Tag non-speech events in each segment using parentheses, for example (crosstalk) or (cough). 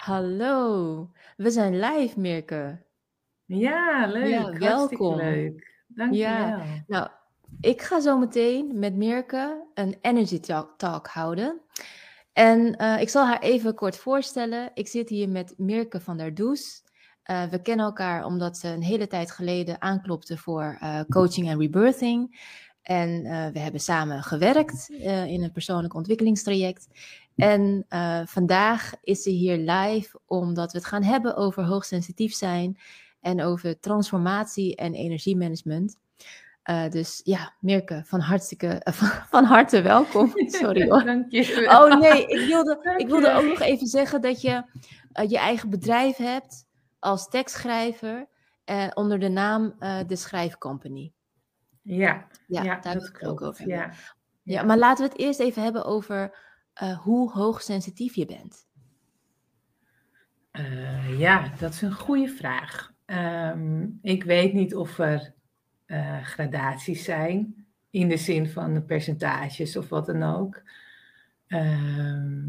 Hallo, we zijn live, Mirke. Ja, leuk. Ja, welkom. leuk. Ja, Dankjewel. nou, ik ga zo meteen met Mirke een energy talk, talk houden. En eh, ik zal haar even kort voorstellen. Ik zit hier met Mirke van der Does. Eh, we kennen elkaar omdat ze een hele tijd geleden aanklopte voor eh, coaching en rebirthing. En we hebben samen gewerkt in een persoonlijk ontwikkelingstraject. En eh, vandaag is ze hier live omdat we het gaan hebben over hoogsensitief zijn en over transformatie en energiemanagement. Eh, dus ja, Mirke, van, hartstikke, eh, van, van harte welkom. (laughs) Sorry hoor. Dankjewel. Oh nee, ik wilde, Dank ik wilde je. ook nog even zeggen dat je je eigen bedrijf hebt als tekstschrijver onder de naam De Schrijfcompany. Ja, Ja, ja, daar wil ik het ook over hebben. Ja. Ja, maar laten we het eerst even hebben over eh, hoe hoogsensitief je bent. Eh, ja, dat is een goede vraag. Ehm, ik weet niet of er eh, gradaties zijn in de zin van de percentages of wat dan ook. Ehm,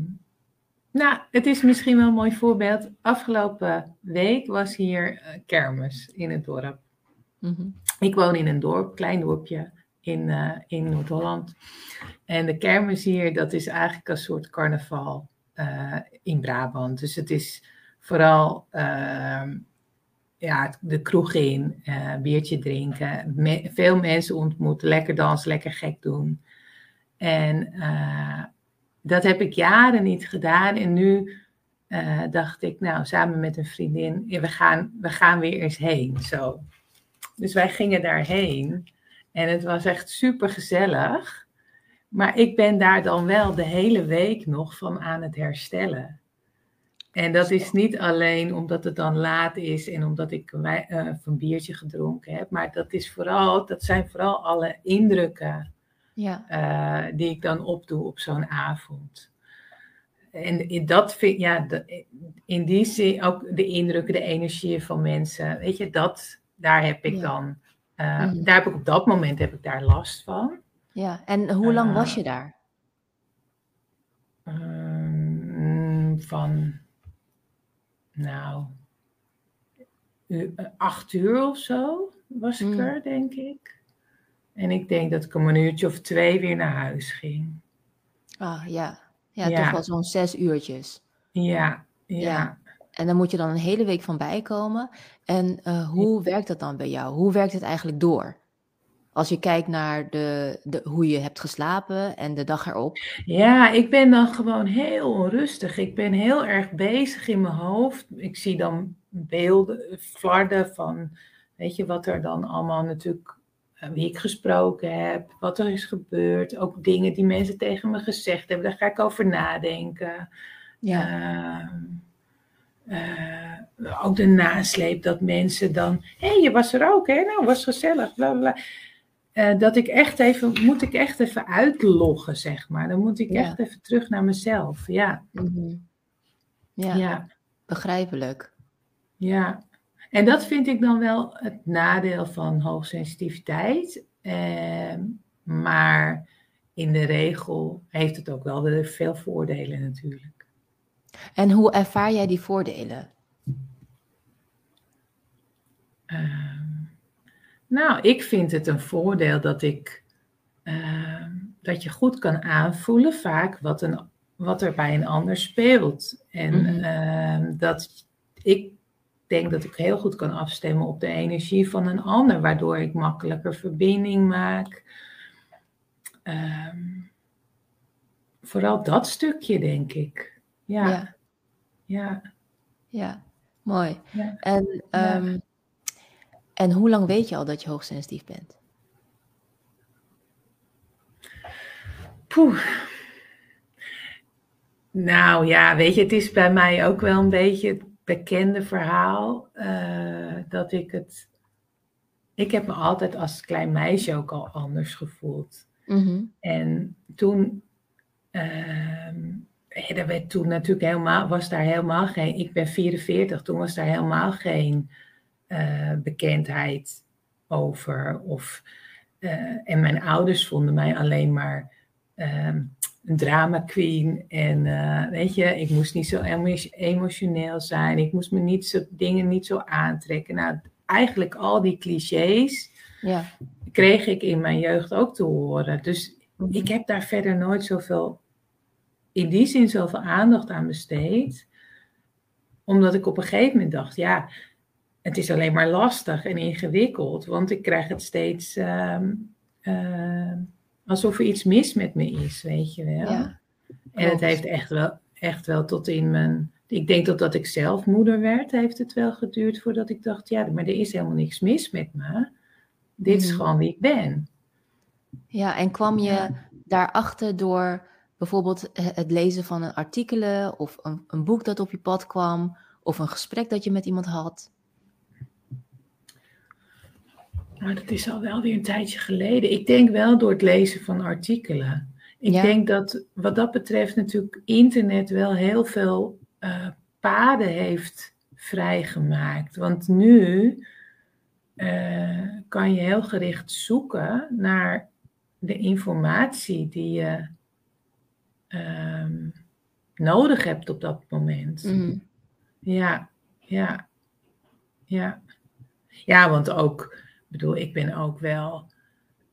nou, het is misschien wel een mooi voorbeeld. Afgelopen week was hier kermis in het dorp. Mhm. Ik woon in een dorp, klein dorpje in, eh, in Noord-Holland. En de kermis hier, dat is eigenlijk een soort carnaval eh, in Brabant. Dus het is vooral ehm, ja, de kroeg in, eh, biertje drinken, veel mensen ontmoeten, lekker dansen, lekker gek doen. En dat heb ik jaren niet gedaan. En nu dacht ik, nou, samen met een vriendin, we, gaan, we gaan weer eens heen. Zo. Dus wij gingen daarheen. En het was echt super gezellig. Maar ik ben daar dan wel de hele week nog van aan het herstellen. En dat is niet alleen omdat het dan laat is en omdat ik eh, een biertje gedronken heb. Maar dat, is vooral, dat zijn vooral alle indrukken Ja, eh, die ik dan opdoe op zo'n avond. En in dat vind, ja, in die zin ook de indrukken, de energieën van mensen. Weet je, dat, daar heb ik Ja. dan, eh, Mhm. daar heb ik op dat moment heb ik daar last van. ja. En hoe lang was Eh, je daar? Ehm, van, nou, eh, acht uur of zo was ik Mm. er, denk ik. En ik denk dat ik om een uurtje of twee weer naar huis ging. Ah, ja. Ja, Ja. toch wel zo'n zes uurtjes. Ja, ja. Ja. En dan moet je dan een hele week van bijkomen. En eh, hoe werkt dat dan bij jou? Hoe werkt het eigenlijk door? Als je kijkt naar de, de, hoe je hebt geslapen en de dag erop. Ja, ik ben dan gewoon heel onrustig. Ik ben heel erg bezig in mijn hoofd. Ik zie dan beelden, flarden van, weet je, wat er dan allemaal natuurlijk, eh, wie ik gesproken heb, wat er is gebeurd. Ook dingen die mensen tegen me gezegd hebben. Daar ga ik over nadenken. Ja, Ehm, eh, ook de nasleep dat mensen dan, hé, hey, je was er ook, hè? Nou, was gezellig, bla bla. Eh, dat ik echt even, moet ik echt even uitloggen, zeg maar. Dan moet ik Ja. echt even terug naar mezelf. Ja, mhm. ja, ja, ja. begrijpelijk. En dat vind ik dan wel het nadeel van hoogsensitiviteit. Ehm, maar in de regel heeft het ook wel weer veel voordelen natuurlijk. En hoe ervaar jij die voordelen? Ehm, nou, ik vind het een voordeel dat ik ehm, dat je goed kan aanvoelen vaak wat, een, wat er bij een ander speelt. En Mhm. ehm, dat ik denk dat ik heel goed kan afstemmen op de energie van een ander, waardoor ik makkelijker verbinding maak. Vooral dat stukje, denk ik. Ja, Ja, ja, ja, mooi. ja. En, ehm, en hoe lang weet je al dat je hoogsensitief bent? Poeh. Nou ja, weet je, het is bij mij ook wel een beetje het bekende verhaal eh, dat ik het. Ik heb me altijd als klein meisje ook al anders gevoeld. Mhm. En toen, ehm, ja, er werd toen natuurlijk helemaal, was daar helemaal geen, ik ben 44, toen was daar helemaal geen eh, bekendheid over. Of, eh, en mijn ouders vonden mij alleen maar ehm, een drama queen. En eh, weet je, ik moest niet zo emotioneel zijn. Ik moest me niet zo, dingen niet zo aantrekken. Nou, eigenlijk al die clichés ja. kreeg ik in mijn jeugd ook te horen. Dus mhm. ik heb daar verder nooit zoveel, in die zin zoveel aandacht aan besteed. Omdat ik op een gegeven moment dacht, ja, het is alleen maar lastig en ingewikkeld. Want ik krijg het steeds... Ehm, ehm, alsof er iets mis met me is, weet je wel. Ja, en het heeft echt wel, echt wel tot in mijn. Ik denk dat dat ik zelf moeder werd, heeft het wel geduurd voordat ik dacht: ja, maar er is helemaal niks mis met me. Dit is mhm. gewoon wie ik ben. Ja, en kwam je daarachter door bijvoorbeeld het lezen van een artikelen of een, een boek dat op je pad kwam of een gesprek dat je met iemand had? Nou, dat is al wel weer een tijdje geleden. Ik denk wel door het lezen van artikelen. Ik denk dat wat dat betreft natuurlijk internet wel heel veel uh, paden heeft vrijgemaakt. Want nu uh, kan je heel gericht zoeken naar de informatie die je um, nodig hebt op dat moment. Mm. Ja, ja, ja. Ja, want ook bedoel, ik ben ook wel,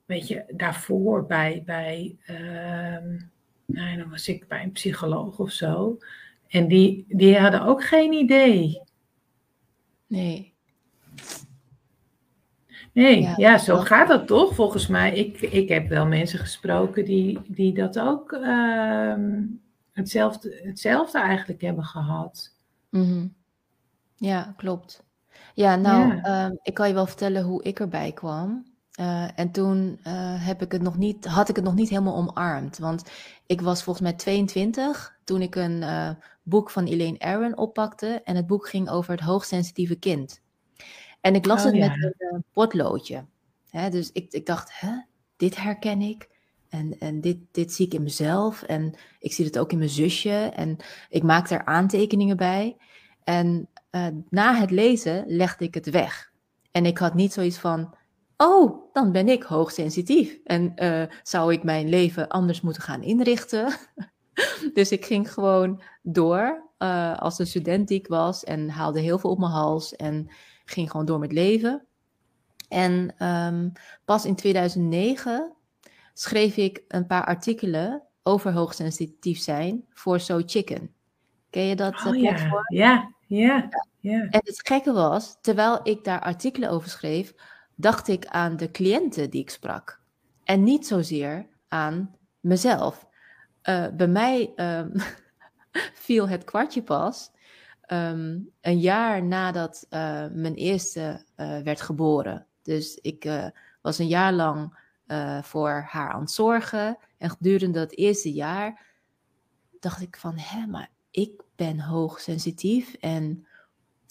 weet je, daarvoor bij, bij uh, nou, dan was ik bij een psycholoog of zo. En die, die hadden ook geen idee. Nee. Nee, ja, zo gaat dat toch? Volgens mij, ik, ik heb wel mensen gesproken die, die dat ook ehm, hetzelfde, hetzelfde eigenlijk hebben gehad. Mm Ja, klopt. Ja, nou, ehm, ik kan je wel vertellen hoe ik erbij kwam. Eh, en toen uh, heb ik het nog niet, had ik het nog niet helemaal omarmd. Want ik was volgens mij 22 toen ik een uh, boek van Elaine Aron oppakte. En het boek ging over het hoogsensitieve kind. En ik las oh, het met een potloodje. Hè, dus ik, ik dacht, hè, dit herken ik. En, en dit, dit zie ik in mezelf. En ik zie het ook in mijn zusje. En ik maak er aantekeningen bij. En uh, na het lezen legde ik het weg. En ik had niet zoiets van, oh, dan ben ik hoogsensitief. En uh, zou ik mijn leven anders moeten gaan inrichten? (laughs) dus ik ging gewoon door uh, als de student die ik was en haalde heel veel op mijn hals en ging gewoon door met leven. En um, pas in 2009 schreef ik een paar artikelen over hoogsensitief zijn voor So Chicken. Ken je dat oh, ja. ja, ja, ja. En het gekke was, terwijl ik daar artikelen over schreef, dacht ik aan de cliënten die ik sprak. En niet zozeer aan mezelf. Uh, bij mij um, (laughs) viel het kwartje pas um, een jaar nadat uh, mijn eerste uh, werd geboren. Dus ik was een jaar lang voor haar aan het zorgen. En gedurende dat eerste jaar dacht ik van, hé, maar ik ben hoogsensitief en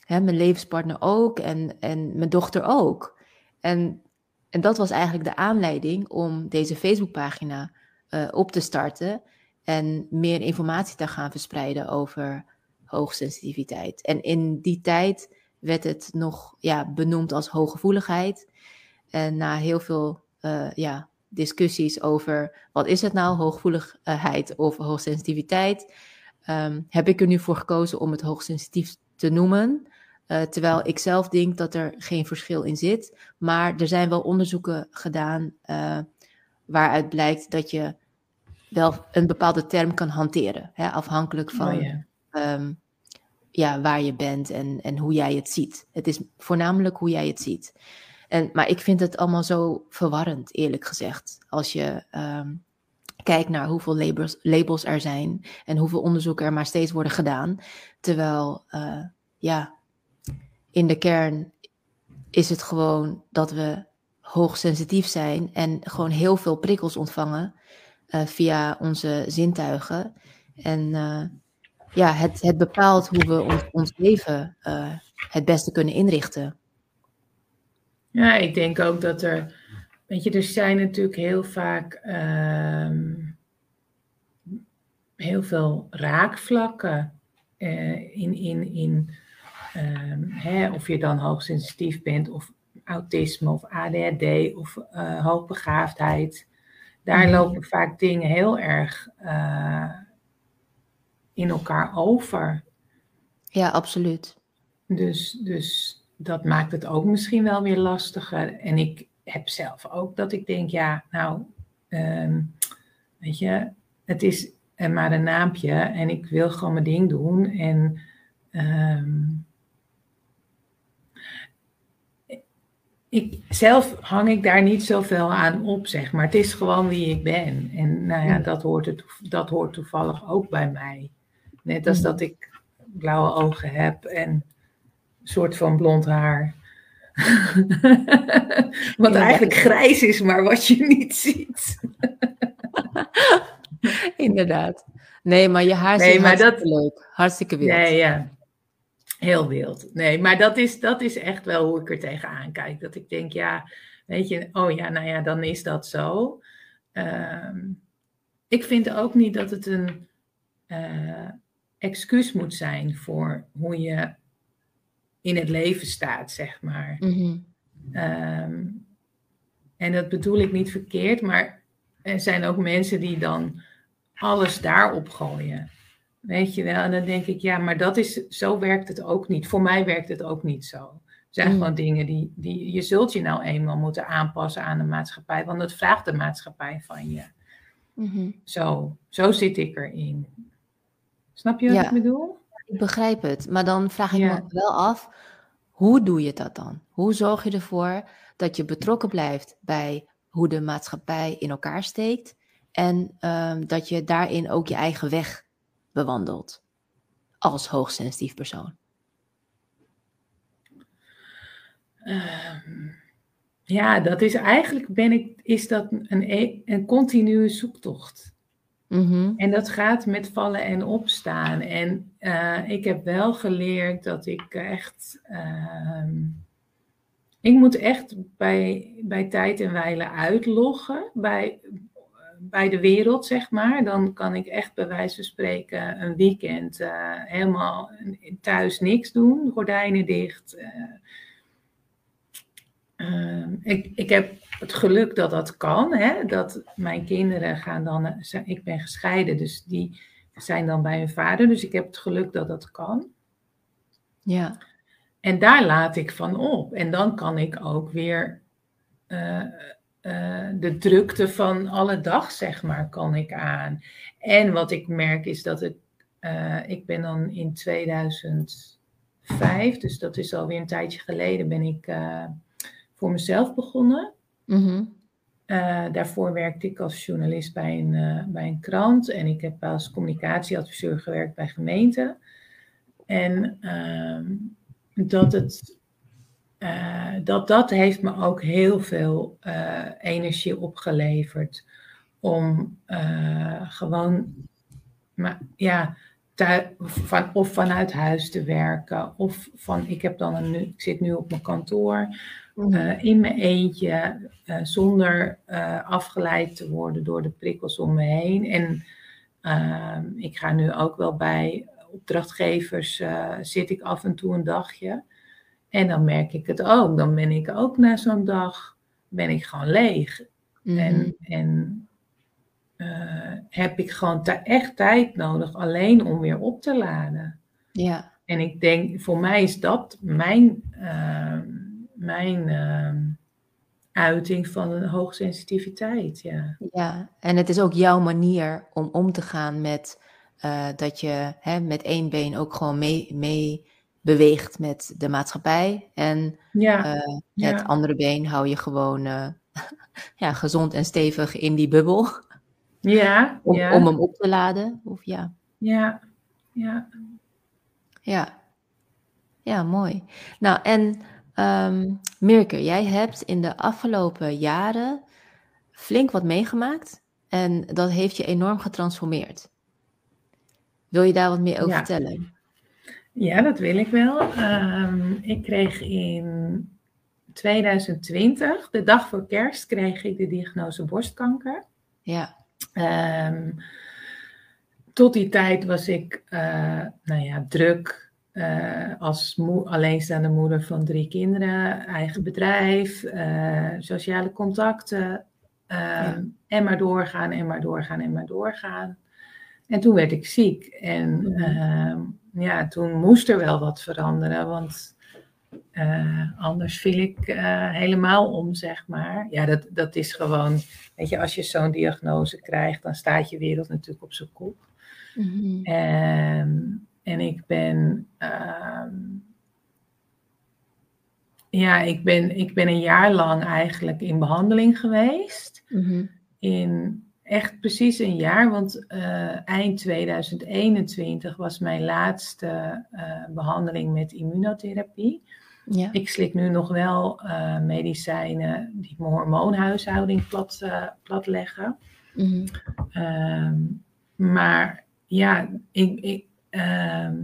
hè, mijn levenspartner ook en, en mijn dochter ook. En, en dat was eigenlijk de aanleiding om deze Facebookpagina uh, op te starten en meer informatie te gaan verspreiden over hoogsensitiviteit. En in die tijd werd het nog ja, benoemd als hooggevoeligheid. En na heel veel uh, ja, discussies over wat is het nou, hooggevoeligheid of hoogsensitiviteit, um, heb ik er nu voor gekozen om het hoogsensitief te noemen. Uh, terwijl ik zelf denk dat er geen verschil in zit. Maar er zijn wel onderzoeken gedaan uh, waaruit blijkt dat je wel een bepaalde term kan hanteren. Hè, afhankelijk van oh, ja. Um, ja, waar je bent en, en hoe jij het ziet. Het is voornamelijk hoe jij het ziet. En, maar ik vind het allemaal zo verwarrend, eerlijk gezegd. Als je um, kijk naar hoeveel labels, labels er zijn en hoeveel onderzoeken er maar steeds worden gedaan. Terwijl, uh, ja, in de kern is het gewoon dat we hoogsensitief zijn en gewoon heel veel prikkels ontvangen uh, via onze zintuigen. En uh, ja, het, het bepaalt hoe we ons, ons leven het beste kunnen inrichten. Ja, ik denk ook dat er Weet je, er zijn natuurlijk heel vaak um, heel veel raakvlakken uh, in, in, in um, hè, of je dan hoogsensitief bent of autisme of ADHD of uh, hoogbegaafdheid. daar Mhm. lopen vaak dingen heel erg eh, in elkaar over. Ja, absoluut. Dus, dus dat maakt het ook misschien wel weer lastiger. En ik heb zelf ook dat ik denk, ja, nou, ehm, weet je, het is eh, maar een naampje en ik wil gewoon mijn ding doen. En ehm, ik, zelf hang ik daar niet zoveel aan op, zeg maar. Het is gewoon wie ik ben. En nou ja, dat hoort, toev- dat hoort toevallig ook bij mij. Net als dat ik blauwe ogen heb en een soort van blond haar. (laughs) wat Ja. eigenlijk grijs is, maar wat je niet ziet. (laughs) Inderdaad. Nee, maar je haar Nee, maar hartstikke dat- leuk. Hartstikke wild. Nee, ja. Heel wild. Nee, maar dat is, dat is echt wel hoe ik er tegenaan kijk. Dat ik denk, ja, weet je, oh ja, nou ja, dan is dat zo. Ehm, ik vind ook niet dat het een eh, excuus moet zijn voor hoe je in het leven staat, zeg maar. Mhm. Ehm, en dat bedoel ik niet verkeerd, maar er zijn ook mensen die dan alles daarop gooien. Weet je wel? En dan denk ik, ja, maar dat is, zo werkt het ook niet. Voor mij werkt het ook niet zo. Er zijn Mm. gewoon dingen die, die, je zult je nou eenmaal moeten aanpassen aan de maatschappij, want dat vraagt de maatschappij van je. Mhm. Zo, zo zit ik erin. Snap je wat Ja. ik bedoel? Ik begrijp het, maar dan vraag ik Ja. me wel af, hoe doe je dat dan? Hoe zorg je ervoor dat je betrokken blijft bij hoe de maatschappij in elkaar steekt en ehm, dat je daarin ook je eigen weg bewandelt als hoogsensitief persoon? Ehm, ja, dat is eigenlijk ben ik, is dat een, e- een continue zoektocht. Mhm. En dat gaat met vallen en opstaan. En eh, ik heb wel geleerd dat ik echt. ehm, ik moet echt bij, bij tijd en wijle uitloggen bij, bij de wereld, zeg maar. Dan kan ik echt bij wijze van spreken een weekend eh, helemaal thuis niks doen, gordijnen dicht. Eh. Ehm, ik, ik heb het geluk dat dat kan. Hè? Dat mijn kinderen gaan dan. eh, Ik ben gescheiden, dus die zijn dan bij hun vader. Dus ik heb het geluk dat dat kan. Ja, En daar laat ik van op. En dan kan ik ook weer eh, eh, de drukte van alle dag, zeg maar, kan ik aan. En wat ik merk is dat ik, ik ben dan in 2005, dus dat is alweer een tijdje geleden, ben ik voor mezelf begonnen. Mhm. Eh, daarvoor werkte ik als journalist bij een, eh, bij een krant en ik heb als communicatieadviseur gewerkt bij gemeenten. En ehm, dat, het, eh, dat dat heeft me ook heel veel energie opgeleverd om gewoon, maar, ja, van, of vanuit huis te werken of van, ik heb dan een, ik zit nu op mijn kantoor. Eh, in mijn eentje, eh, zonder eh, afgeleid te worden door de prikkels om me heen. En ehm, ik ga nu ook wel bij opdrachtgevers, zit ik af en toe een dagje. En dan merk ik het ook. Dan ben ik ook na zo'n dag, ben ik gewoon leeg. Mhm. En, en heb ik gewoon echt tijd nodig alleen om weer op te laden. Ja, En ik denk, voor mij is dat mijn, ehm, mijn ehm, uiting van een hoogsensitiviteit. Ja. ja. En het is ook jouw manier om om te gaan met eh, dat je hè, met één been ook gewoon mee, mee beweegt met de maatschappij. En Ja, eh, ja. het andere been hou je gewoon eh, (laughs) ja, gezond en stevig in die bubbel ja, om, ja, om hem op te laden. Of ja, ja, ja. ja. Ja, mooi. Nou, en ehm Mirke, jij hebt in de afgelopen jaren flink wat meegemaakt en dat heeft je enorm getransformeerd. Wil je daar wat meer over Ja. vertellen? Ja, dat wil ik wel. Ehm, ik kreeg in 2020, de dag voor kerst, kreeg ik de diagnose borstkanker. Ja, Ehm, tot die tijd was ik, eh, nou ja, druk eh, als alleenstaande moeder van drie kinderen, eigen bedrijf, eh, sociale contacten, Ehm, en maar doorgaan en maar doorgaan en maar doorgaan. En toen werd ik ziek. En Mhm. ehm, ja, toen moest er wel wat veranderen. Want eh, anders viel ik helemaal om, zeg maar. Ja, dat, dat is gewoon. Weet je, als je zo'n diagnose krijgt, dan staat je wereld natuurlijk op zijn kop. Ehm, en ik ben. Ja, ik ben, ik ben een jaar lang eigenlijk in behandeling geweest. Mhm. In echt precies een jaar, want eh, eind 2021 was mijn laatste eh, behandeling met immunotherapie. Ja. Ik slik nu nog wel eh, medicijnen die mijn hormoonhuishouding plat, platleggen. Mhm. Ehm, maar ja, ik, ik, ehm,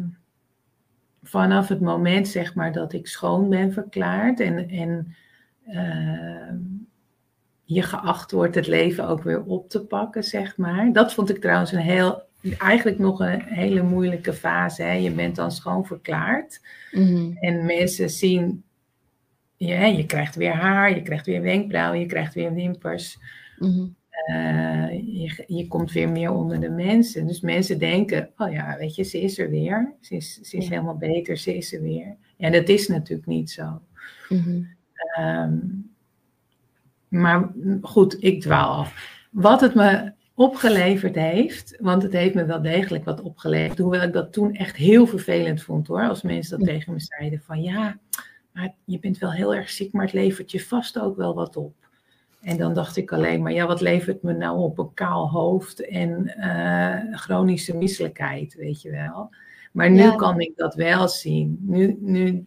vanaf het moment zeg maar dat ik schoon ben verklaard en, en ehm, je geacht wordt het leven ook weer op te pakken, zeg maar. Dat vond ik trouwens een heel, eigenlijk nog een hele moeilijke fase. Hè? Je bent dan schoon verklaard Mhm. en mensen zien, ja, je krijgt weer haar, je krijgt weer wenkbrauwen, je krijgt weer wimpers. Mhm. Je, je komt weer meer onder de mensen. Dus mensen denken, oh ja, weet je, ze is er weer. Ze is, ze is Ja. helemaal beter, ze is er weer. En dat is natuurlijk niet zo. Mhm. Ehm, maar goed, ik dwaal af. Wat het me opgeleverd heeft, want het heeft me wel degelijk wat opgeleverd, hoewel ik dat toen echt heel vervelend vond hoor, als mensen dat Ja. tegen me zeiden van ja, maar je bent wel heel erg ziek, maar het levert je vast ook wel wat op. En dan dacht ik alleen maar, ja, wat levert me nou op een kaal hoofd en eh, chronische misselijkheid, weet je wel. Maar nu Ja. kan ik dat wel zien. Nu, nu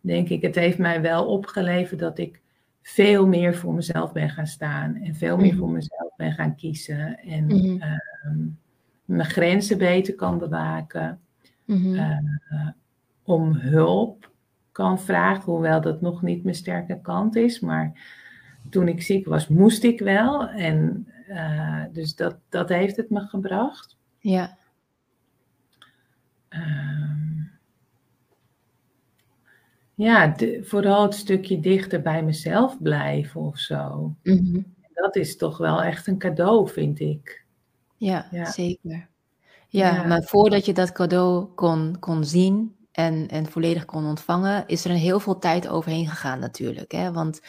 denk ik, het heeft mij wel opgeleverd dat ik veel meer voor mezelf ben gaan staan. En veel meer Mhm. voor mezelf ben gaan kiezen. En Mhm. ehm, mijn grenzen beter kan bewaken. Mhm. eh, om hulp kan vragen, hoewel dat nog niet mijn sterke kant is. Maar toen ik ziek was, moest ik wel. En eh, dus dat, dat heeft het me gebracht. Ja. Ehm, ja, de- vooral het stukje dichter bij mezelf blijven of zo. Mhm. Dat is toch wel echt een cadeau, vind ik. Ja, Ja. zeker. Ja, Ja. maar voordat je dat cadeau kon, kon zien en, en volledig kon ontvangen, is er een heel veel tijd overheen gegaan natuurlijk. Hè? Want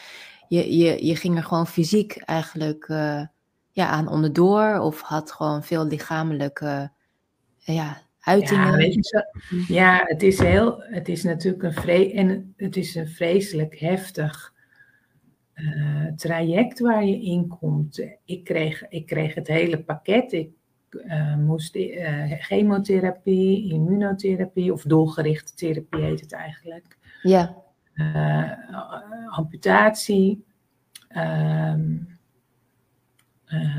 je, je, je ging er gewoon fysiek eigenlijk eh, ja, aan onderdoor of had gewoon veel lichamelijke eh, ja, uitingen. Ja, weet je zo, ja het, is heel, het is natuurlijk een, vre en het is een vreselijk heftig eh, traject waar je in komt. Ik kreeg, ik kreeg het hele pakket. Ik moest chemotherapie, immunotherapie of doelgerichte therapie heet het eigenlijk. Ja, eh, amputatie. eh,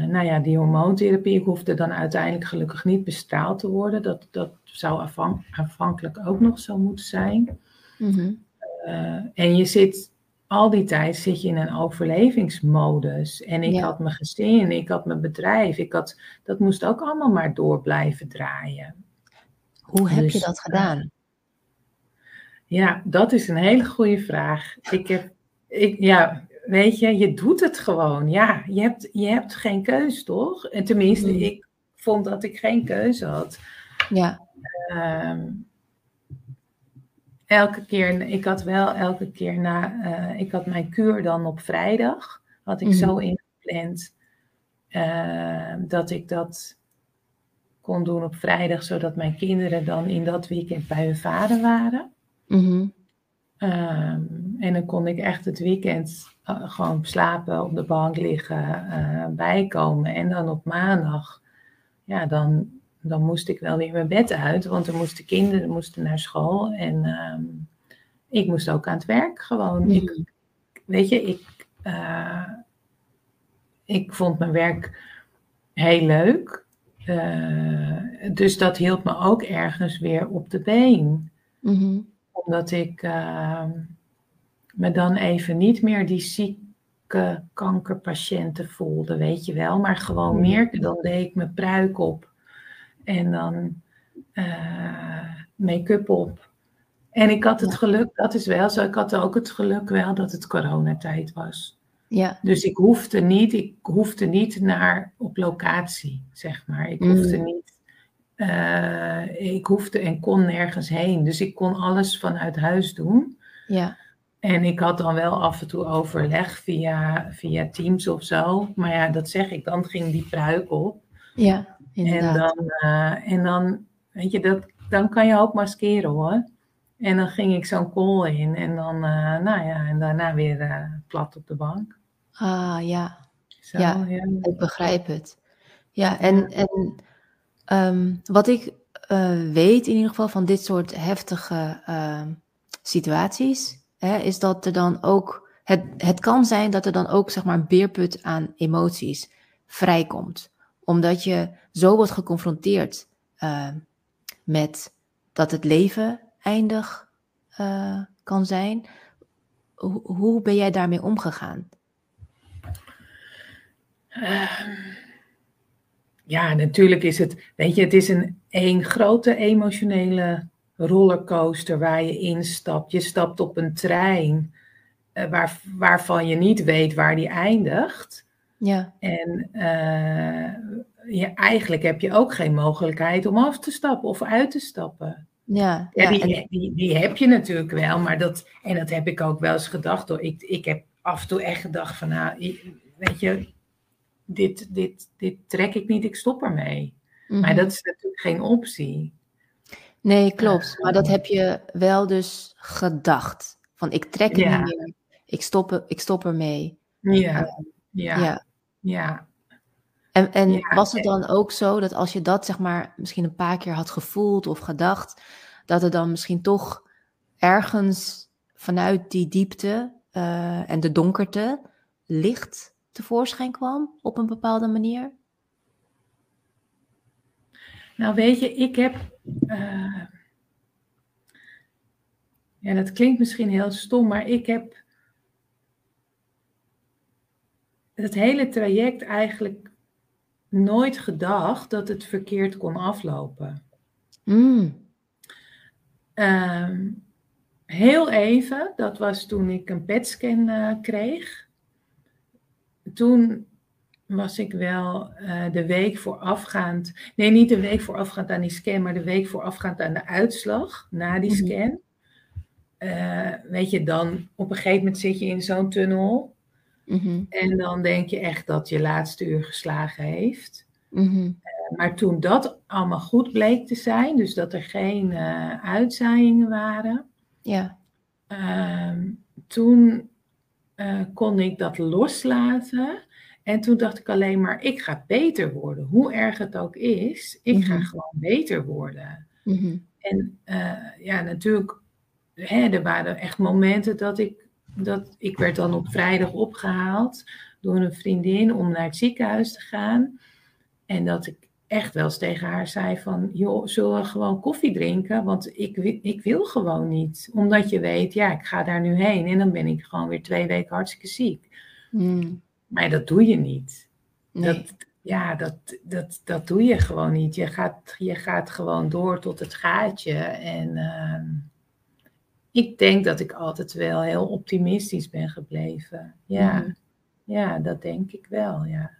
nou ja, die hormoontherapie. Ik hoefde dan uiteindelijk gelukkig niet bestraald te worden. Dat, dat zou afhan- afhankelijk ook nog zo moeten zijn. mhm. Eh, en je zit, al die tijd zit je in een overlevingsmodus. En ik Ja. had mijn gezin, ik had mijn bedrijf. Ik had, dat moest ook allemaal maar door blijven draaien. Hoe heb je Dus, dat gedaan? Ja, dat is een hele goede vraag. Ik heb, ik, ja, weet je, je doet het gewoon. Ja, je hebt, je hebt geen keus, toch? En tenminste, Mm. ik vond dat ik geen keuze had. Ja, Ehm, elke keer, ik had wel elke keer na, eh, ik had mijn kuur dan op vrijdag, had ik zo ingepland eh, dat ik dat kon doen op vrijdag, zodat mijn kinderen dan in dat weekend bij hun vader waren. Mhm. Ehm, en dan kon ik echt het weekend eh, gewoon slapen, op de bank liggen, eh, bijkomen. En dan op maandag, ja, dan, dan moest ik wel weer mijn bed uit, want dan moesten kinderen moesten naar school. En ehm, ik moest ook aan het werk gewoon. Mhm. Ik, weet je, ik, eh, ik vond mijn werk heel leuk. Dus dat hield me ook ergens weer op de been Mhm. Omdat ik ehm, me dan even niet meer die zieke kankerpatiënten voelde, weet je wel. Maar gewoon Mhm. meer, dan deed ik mijn pruik op. En dan eh, make-up op. En ik had het geluk, dat is wel zo, ik had ook het geluk wel dat het coronatijd was. Ja. Dus ik hoefde niet, ik hoefde niet naar op locatie, zeg maar. Ik hoefde Mm. niet, eh, ik hoefde en kon nergens heen. Dus ik kon alles vanuit huis doen. Ja. En ik had dan wel af en toe overleg via, via Teams of zo. Maar ja, dat zeg ik, dan ging die pruik op. Ja, En inderdaad. dan, eh, en dan, weet je, dat, dan kan je ook maskeren hoor. En dan ging ik zo'n call in en dan, eh, nou ja, en daarna weer plat op de bank. Ah, ja. Zo, Ja. ja. Ik begrijp het. Ja, en, en ehm, wat ik eh, weet in ieder geval van dit soort heftige ehm, situaties, hè, is dat er dan ook, het, het kan zijn dat er dan ook zeg maar een beerput aan emoties vrijkomt. Omdat je zo wordt geconfronteerd eh, met dat het leven eindig eh, kan zijn. Hoe, ben jij daarmee omgegaan? Ehm, ja, natuurlijk is het, weet je, het is een één grote emotionele rollercoaster waar je instapt. Je stapt op een trein eh, waar, waarvan je niet weet waar die eindigt. Ja, En eh, ja, eigenlijk heb je ook geen mogelijkheid om af te stappen of uit te stappen. ja, Ja, ja. die, en- die, die heb je natuurlijk wel, maar dat, en dat heb ik ook wel eens gedacht hoor. Ik, ik heb af en toe echt gedacht van, nou, weet je, dit, dit, dit trek ik niet, ik stop ermee. Maar Mhm. dat is natuurlijk geen optie. Nee, klopt. Eh, Maar dat heb je wel dus gedacht. Van ik trek het Ja. niet meer. Ik stop, er- ik stop ermee. Ja, ja, Ja. ja. ja. En, en Ja, was het dan ook zo dat als je dat zeg maar misschien een paar keer had gevoeld of gedacht, dat er dan misschien toch ergens vanuit die diepte eh, en de donkerte licht tevoorschijn kwam op een bepaalde manier? Nou, weet je, ik heb. eh, ja, dat klinkt misschien heel stom, maar ik heb. Het hele traject eigenlijk nooit gedacht dat het verkeerd kon aflopen. Mm, Ehm, heel even, dat was toen ik een PET-scan eh, kreeg. Toen was ik wel eh, de week voorafgaand, nee, niet de week voorafgaand aan die scan, maar de week voorafgaand aan de uitslag na die Mhm. scan. Eh, weet je, dan op een gegeven moment zit je in zo'n tunnel mhm, en dan denk je echt dat je laatste uur geslagen heeft. mhm. Maar toen dat allemaal goed bleek te zijn, dus dat er geen eh, uitzaaiingen waren, Ja, Ehm, toen eh, kon ik dat loslaten. En toen dacht ik alleen maar, ik ga beter worden. Hoe erg het ook is, ik ga Mhm. gewoon beter worden. mhm, En eh, ja, natuurlijk, hè, er waren echt momenten dat ik, dat ik werd dan op vrijdag opgehaald door een vriendin om naar het ziekenhuis te gaan. En dat ik echt wel eens tegen haar zei van, joh, zullen we gewoon koffie drinken? Want ik, ik wil gewoon niet. Omdat je weet, ja, ik ga daar nu heen en dan ben ik gewoon weer twee weken hartstikke ziek. mm, Maar dat doe je niet. nee. Dat, ja, dat, dat, dat doe je gewoon niet. Je gaat, je gaat gewoon door tot het gaatje. En ehm, ik denk dat ik altijd wel heel optimistisch ben gebleven. Ja, Mhm. ja dat denk ik wel, ja.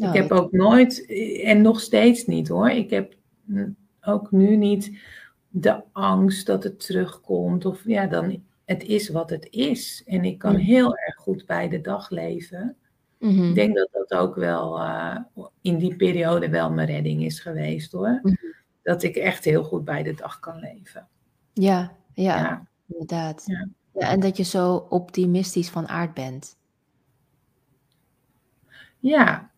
Nou, ik heb ook nooit, en nog steeds niet hoor, ik heb ook nu niet de angst dat het terugkomt. Of ja, dan, het is wat het is. En ik kan heel erg goed bij de dag leven. mhm, Ik denk dat dat ook wel eh, in die periode wel mijn redding is geweest hoor. Mhm. Dat ik echt heel goed bij de dag kan leven. Ja, ja, Ja. inderdaad. Ja. Ja, en dat je zo optimistisch van aard bent. Ja,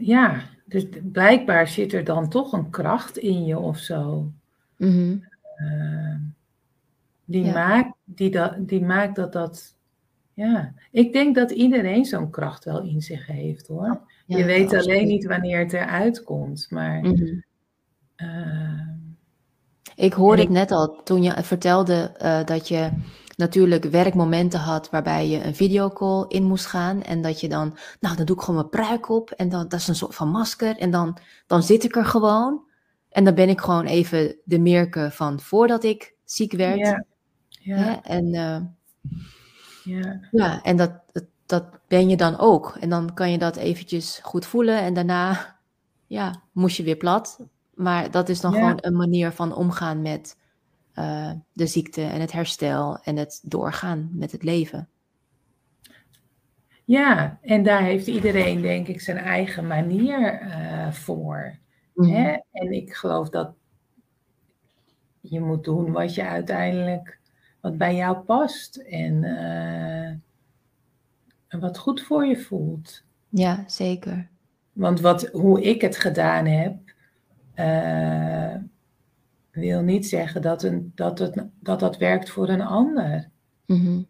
ja. Dus blijkbaar zit er dan toch een kracht in je of zo. Mhm, Eh, die, Ja. maakt, die, dat, die maakt dat dat. Ja, ik denk dat iedereen zo'n kracht wel in zich heeft hoor. ja, je weet absoluut. alleen niet wanneer het eruit komt. Maar Mhm. eh, Ik hoorde het net al toen je vertelde eh, dat je natuurlijk werkmomenten had waarbij je een videocall in moest gaan. En dat je dan, nou dan doe ik gewoon mijn pruik op en dan, dat is een soort van masker. En dan, dan zit ik er gewoon. En dan ben ik gewoon even de Meerke van voordat ik ziek werd. ja, ja? En, eh, ja. ja, en dat, dat ben je dan ook. En dan kan je dat eventjes goed voelen en daarna ja, moest je weer plat. Maar dat is dan gewoon een manier van omgaan met uh, de ziekte en het herstel en het doorgaan met het leven. Ja, en daar heeft iedereen denk ik zijn eigen manier uh, voor. Mm. Hè? En ik geloof dat je moet doen wat je uiteindelijk, wat bij jou past en, uh, en wat goed voor je voelt. Ja, zeker. Want wat, hoe ik het gedaan heb, uh, wil niet zeggen dat, een, dat, het, dat dat werkt voor een ander. Mm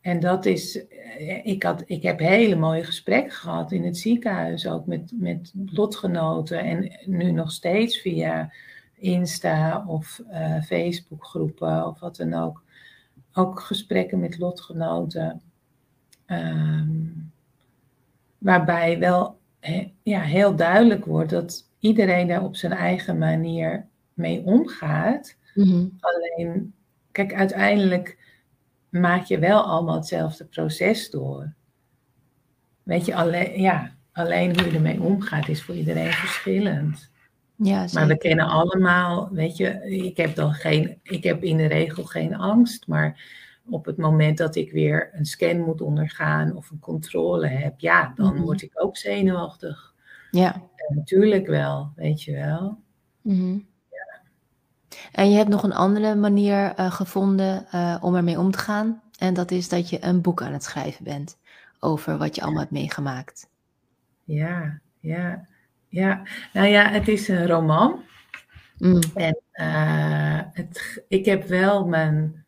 En dat is, eh, ik, had, ik heb hele mooie gesprekken gehad in het ziekenhuis, ook met, met lotgenoten en nu nog steeds via Insta of uh, Facebookgroepen of wat dan ook. Ook gesprekken met lotgenoten. Um, waarbij wel ja, heel duidelijk wordt dat iedereen daar op zijn eigen manier mee omgaat. Mhm. Alleen, kijk, uiteindelijk maak je wel allemaal hetzelfde proces door. Weet je, alleen, ja, alleen hoe je ermee omgaat is voor iedereen verschillend. Ja, maar we kennen allemaal, weet je, ik heb dan geen, ik heb in de regel geen angst, maar op het moment dat ik weer een scan moet ondergaan of een controle heb, ja, dan mhm. word ik ook zenuwachtig. Ja. natuurlijk wel, weet je wel. Mhm. En je hebt nog een andere manier uh, gevonden uh, om ermee om te gaan. En dat is dat je een boek aan het schrijven bent over wat je allemaal hebt meegemaakt. Ja, ja, ja. Nou ja, het is een roman. Mm. En uh, het, ik heb wel mijn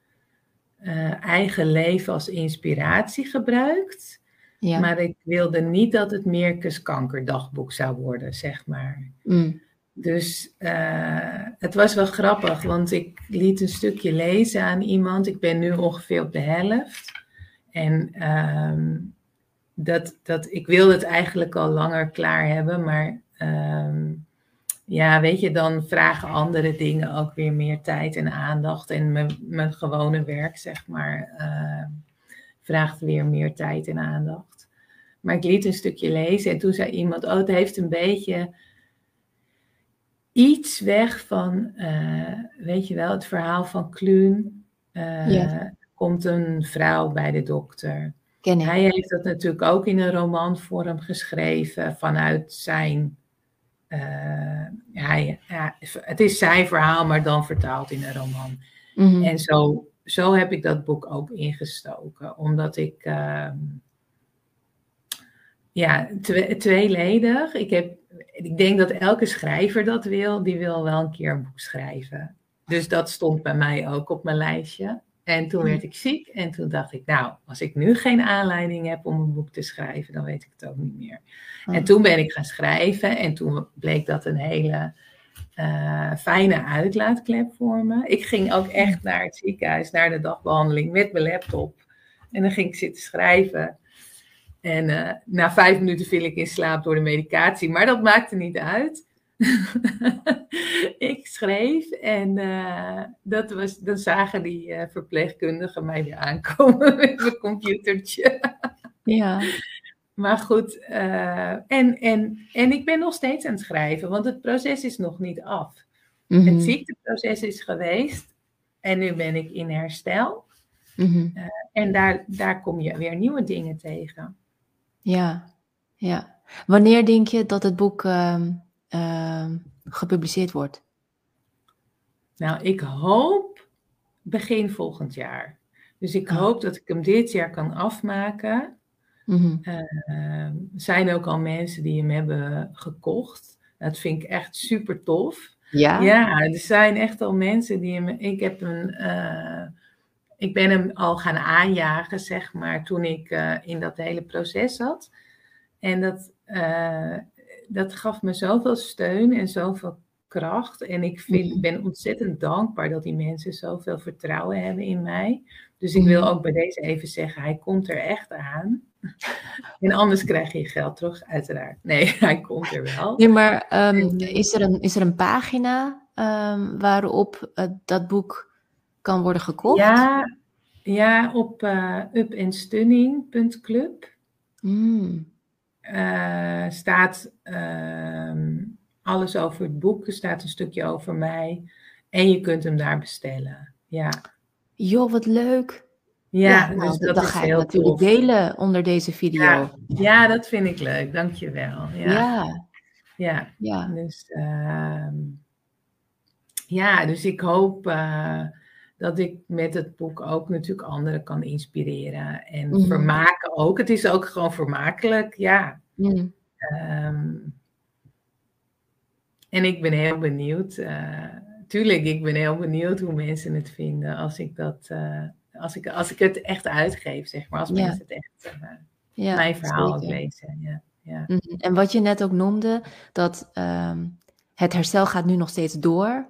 eigen leven als inspiratie gebruikt. Ja. Maar ik wilde niet dat het Meerkes kankerdagboek zou worden, zeg maar. Mm. Dus uh, het was wel grappig, want ik liet een stukje lezen aan iemand. Ik ben nu ongeveer op de helft. En um, dat, dat, ik wilde het eigenlijk al langer klaar hebben, maar um, ja, weet je, dan vragen andere dingen ook weer meer tijd en aandacht. En mijn, mijn gewone werk, zeg maar, uh, vraagt weer meer tijd en aandacht. Maar ik liet een stukje lezen en toen zei iemand: Oh, het heeft een beetje iets weg van, uh, weet je wel, het verhaal van Kluun. Uh, ja. Komt een vrouw bij de dokter. Hij heeft dat natuurlijk ook in een romanvorm geschreven vanuit zijn uh, hij, ja, het is zijn verhaal, maar dan vertaald in een roman. Mhm. En zo, zo heb ik dat boek ook ingestoken, omdat ik, uh, ja, tweeledig. Ik, heb, ik denk dat elke schrijver dat wil, die wil wel een keer een boek schrijven. Dus dat stond bij mij ook op mijn lijstje. En toen werd ik ziek en toen dacht ik, nou, als ik nu geen aanleiding heb om een boek te schrijven, dan weet ik het ook niet meer. En oh. toen ben ik gaan schrijven en toen bleek dat een hele uh, fijne uitlaatklep voor me. Ik ging ook echt naar het ziekenhuis, naar de dagbehandeling met mijn laptop. En dan ging ik zitten schrijven. En uh, na vijf minuten viel ik in slaap door de medicatie, maar dat maakte niet uit. (laughs) ik schreef en uh, dat was, dan zagen die uh, verpleegkundigen mij weer aankomen (laughs) met mijn computertje. ja. Maar goed, en, en, en ik ben nog steeds aan het schrijven, want het proces is nog niet af. Mm -hmm. Het ziekteproces is geweest en nu ben ik in herstel. Mm -hmm. en daar, daar kom je weer nieuwe dingen tegen. Ja, ja. Wanneer denk je dat het boek ehm, uh, gepubliceerd wordt? Nou, ik hoop begin volgend jaar. Dus ik oh. hoop dat ik hem dit jaar kan afmaken. Mm er zijn ook al mensen die hem hebben gekocht. Dat vind ik echt super tof. Ja? Ja, er zijn echt al mensen die hem... Ik heb een... Ik ben hem al gaan aanjagen, zeg maar, toen ik uh, in dat hele proces zat. En dat, uh, dat gaf me zoveel steun en zoveel kracht. En ik vind, mhm. ben ontzettend dankbaar dat die mensen zoveel vertrouwen hebben in mij. Dus ik wil mhm. ook bij deze even zeggen, hij komt er echt aan. (laughs) En anders krijg je geld terug, uiteraard. Nee, (laughs) hij komt er wel. Nee, maar um, is, er een, is er een pagina um, waarop uh, dat boek kan worden gekocht? Ja, Ja, op uh, upandstunning.club Mm. uh, staat ehm, alles over het boek. Er staat een stukje over mij. En je kunt hem daar bestellen. Ja. Joh, wat leuk. Ja, nou, dus dat, dat ga ik natuurlijk tof. delen onder deze video. Ja, ja, dat vind ik leuk. Dankjewel. Ja, ja. ja, ja. Dus, ehm, ja, dus ik hoop eh, dat ik met het boek ook natuurlijk anderen kan inspireren. En Mhm. vermaken ook. Het is ook gewoon vermakelijk, ja. Mm. Ehm, en ik ben heel benieuwd. eh, tuurlijk, ik ben heel benieuwd hoe mensen het vinden als ik dat... eh, als ik, als ik het echt uitgeef, zeg maar. Als Ja. mensen het echt eh, ja mijn verhaal lezen. Ja, ja. Mhm. En wat je net ook noemde, dat ehm, het herstel gaat nu nog steeds door.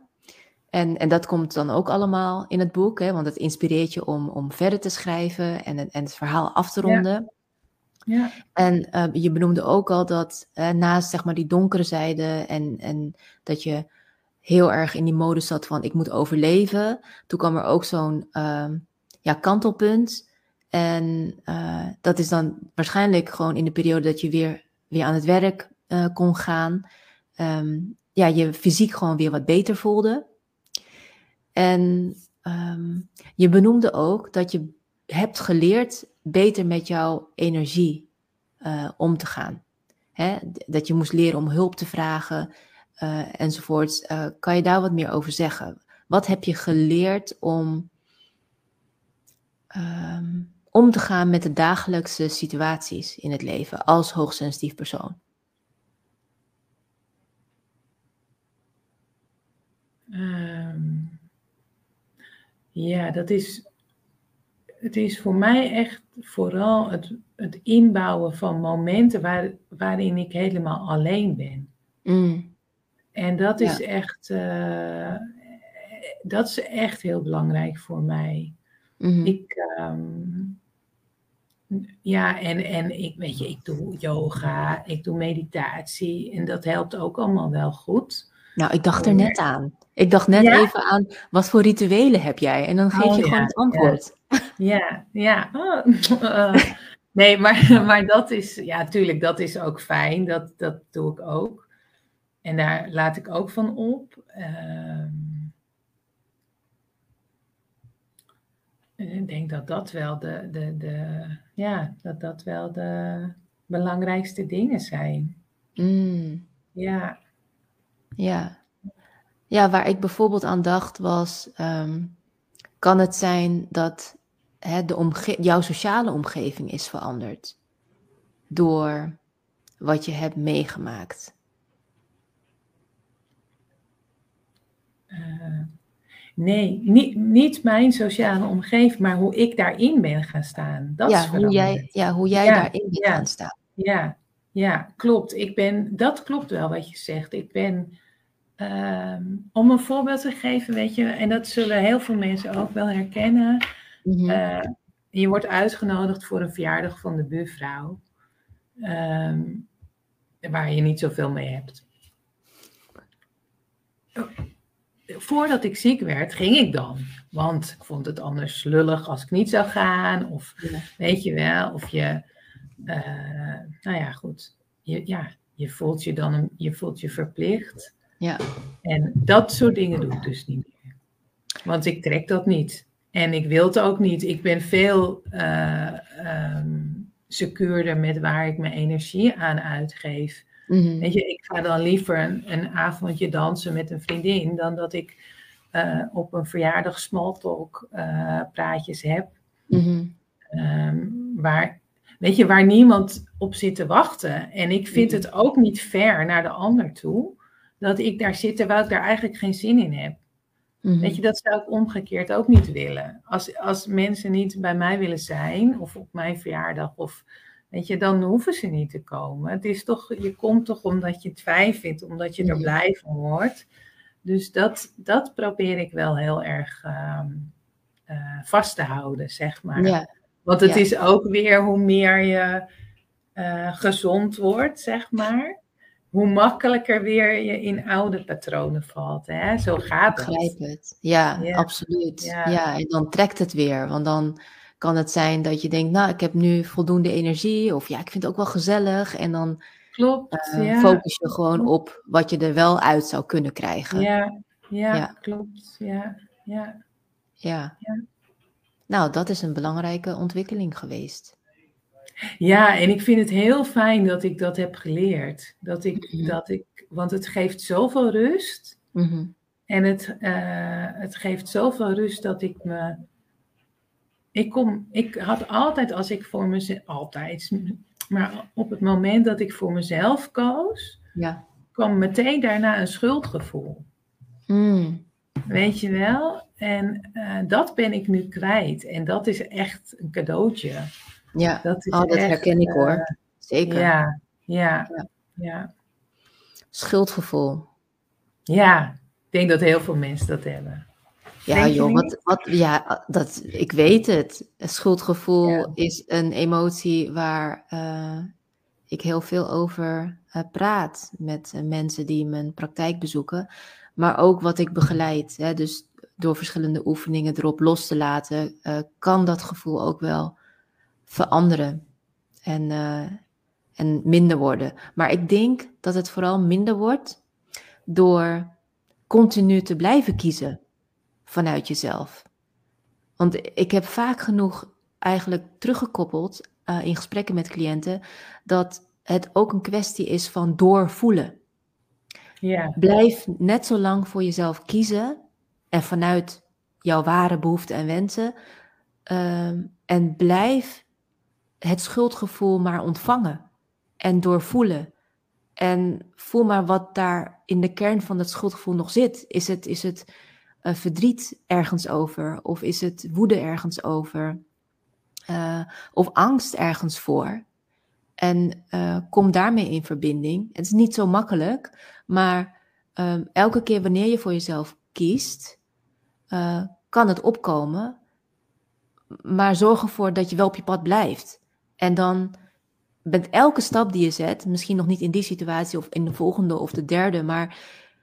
En, en dat komt dan ook allemaal in het boek, hè, want het inspireert je om, om verder te schrijven en, het- en het verhaal af te ronden. ja. En eh, je benoemde ook al dat naast zeg maar, die donkere zijde en, en dat je heel erg in die modus zat van ik moet overleven, toen kwam er ook zo'n ehm, ja, kantelpunt. En eh, dat is dan waarschijnlijk gewoon in de periode dat je weer, weer aan het werk eh, kon gaan. Ehm, ja, je fysiek gewoon weer wat beter voelde. En ehm, je benoemde ook dat je hebt geleerd beter met jouw energie eh, om te gaan. Hè? Dat je moest leren om hulp te vragen eh, enzovoorts. Eh, kan je daar wat meer over zeggen? Wat heb je geleerd om ehm, om te gaan met de dagelijkse situaties in het leven als hoogsensitief persoon? Ehm, ja, dat is. Het is voor mij echt vooral het, het inbouwen van momenten waar, waarin ik helemaal alleen ben. Mm, En dat is Ja. echt. eh, dat is echt heel belangrijk voor mij. mhm, Ik. ehm, ja, en, en ik weet je, ik doe yoga, ik doe meditatie en dat helpt ook allemaal wel goed. Nou, ik dacht er net aan. Ik dacht net Ja? even aan, wat voor rituelen heb jij? En dan geef Oh, je gewoon het antwoord. Ja, ja. Oh, (laughs) eh, nee, maar, (laughs) maar dat is, ja, tuurlijk, dat is ook fijn. Dat, dat doe ik ook. En daar laat ik ook van op. Ehm, ik denk dat dat wel de, de, de, ja, dat dat wel de belangrijkste dingen zijn. Mm, Ja, ja. ja, waar ik bijvoorbeeld aan dacht was, ehm, kan het zijn dat hè, de omge jouw sociale omgeving is veranderd door wat je hebt meegemaakt? eh, nee, niet, niet mijn sociale omgeving, maar hoe ik daarin ben gaan staan. Dat is ja, hoe jij, ja, hoe jij Ja, daarin bent ja. gaan staan. Ja, ja, klopt. Ik ben, dat klopt wel wat je zegt. Ik ben, ehm, om een voorbeeld te geven, weet je, en dat zullen heel veel mensen ook wel herkennen. Mhm. eh, je wordt uitgenodigd voor een verjaardag van de buurvrouw, ehm, waar je niet zoveel mee hebt. Voordat ik ziek werd, ging ik dan. Want ik vond het anders lullig als ik niet zou gaan. Of Ja. weet je wel, of je, eh, nou ja, goed. Je, ja, je voelt je dan een, je voelt je verplicht. Ja. En dat soort dingen doe ik dus niet meer. Want ik trek dat niet. En ik wil het ook niet. Ik ben veel ehm, secuurder met waar ik mijn energie aan uitgeef. Mhm. Weet je, ik ga dan liever een, een avondje dansen met een vriendin dan dat ik eh, op een verjaardag smalltalk eh praatjes heb. Mhm. Ehm, waar, weet je, waar niemand op zit te wachten. En ik vind Mhm. het ook niet fair naar de ander toe dat ik daar zit terwijl ik daar eigenlijk geen zin in heb. Mhm. Weet je, dat zou ik omgekeerd ook niet willen. Als, als mensen niet bij mij willen zijn, of op mijn verjaardag, of weet je, dan hoeven ze niet te komen. Het is toch, je komt toch omdat je het fijn vindt, omdat je er blij van wordt. Dus dat, dat probeer ik wel heel erg ehm, eh, vast te houden, zeg maar. Ja. Want het Ja. is ook weer hoe meer je eh, gezond wordt, zeg maar. Hoe makkelijker weer je in oude patronen valt. Hè? Zo gaat het. Ik begrijp het. Ja, absoluut. Ja. en dan trekt het weer. Want dan kan het zijn dat je denkt, nou, ik heb nu voldoende energie. Of ja, ik vind het ook wel gezellig. En dan klopt, uh, focus je gewoon op wat je er wel uit zou kunnen krijgen. Ja, ja, klopt. Ja, ja. Ja. Nou, dat is een belangrijke ontwikkeling geweest. Ja, en ik vind het heel fijn dat ik dat heb geleerd. Dat ik, mhm. dat ik, want het geeft zoveel rust. Mhm. En het, uh, het geeft zoveel rust dat ik me. Ik, kom, ik had altijd, als ik voor mezelf. Altijd. Maar op het moment dat ik voor mezelf koos. Ja. kwam meteen daarna een schuldgevoel. Mm. Weet je wel? En uh, dat ben ik nu kwijt. En dat is echt een cadeautje. Ja, dat, is oh, dat herken ik hoor. Uh, Zeker. Ja, ja, ja, ja. Schuldgevoel. Ja, ik denk dat heel veel mensen dat hebben. Ja, joh, wat, wat, ja dat, ik weet het. Schuldgevoel is een emotie waar uh, ik heel veel over uh, praat met mensen die mijn praktijk bezoeken. Maar ook wat ik begeleid. Hè, dus door verschillende oefeningen erop los te laten, kan dat gevoel ook wel veranderen en, uh, en minder worden. Maar ik denk dat het vooral minder wordt door continu te blijven kiezen vanuit jezelf. Want ik heb vaak genoeg eigenlijk teruggekoppeld uh, in gesprekken met cliënten dat het ook een kwestie is van doorvoelen. Ja. Blijf net zo lang voor jezelf kiezen en vanuit jouw ware behoeften en wensen. Uh, en blijf het schuldgevoel maar ontvangen en doorvoelen. En voel maar wat daar in de kern van dat schuldgevoel nog zit. Is het, is het uh, verdriet ergens over? Of is het woede ergens over? Uh, of angst ergens voor? En uh, kom daarmee in verbinding. Het is niet zo makkelijk, maar ehm, elke keer wanneer je voor jezelf kiest, kan het opkomen. Maar zorg ervoor dat je wel op je pad blijft. En dan bent elke stap die je zet, misschien nog niet in die situatie of in de volgende of de derde, maar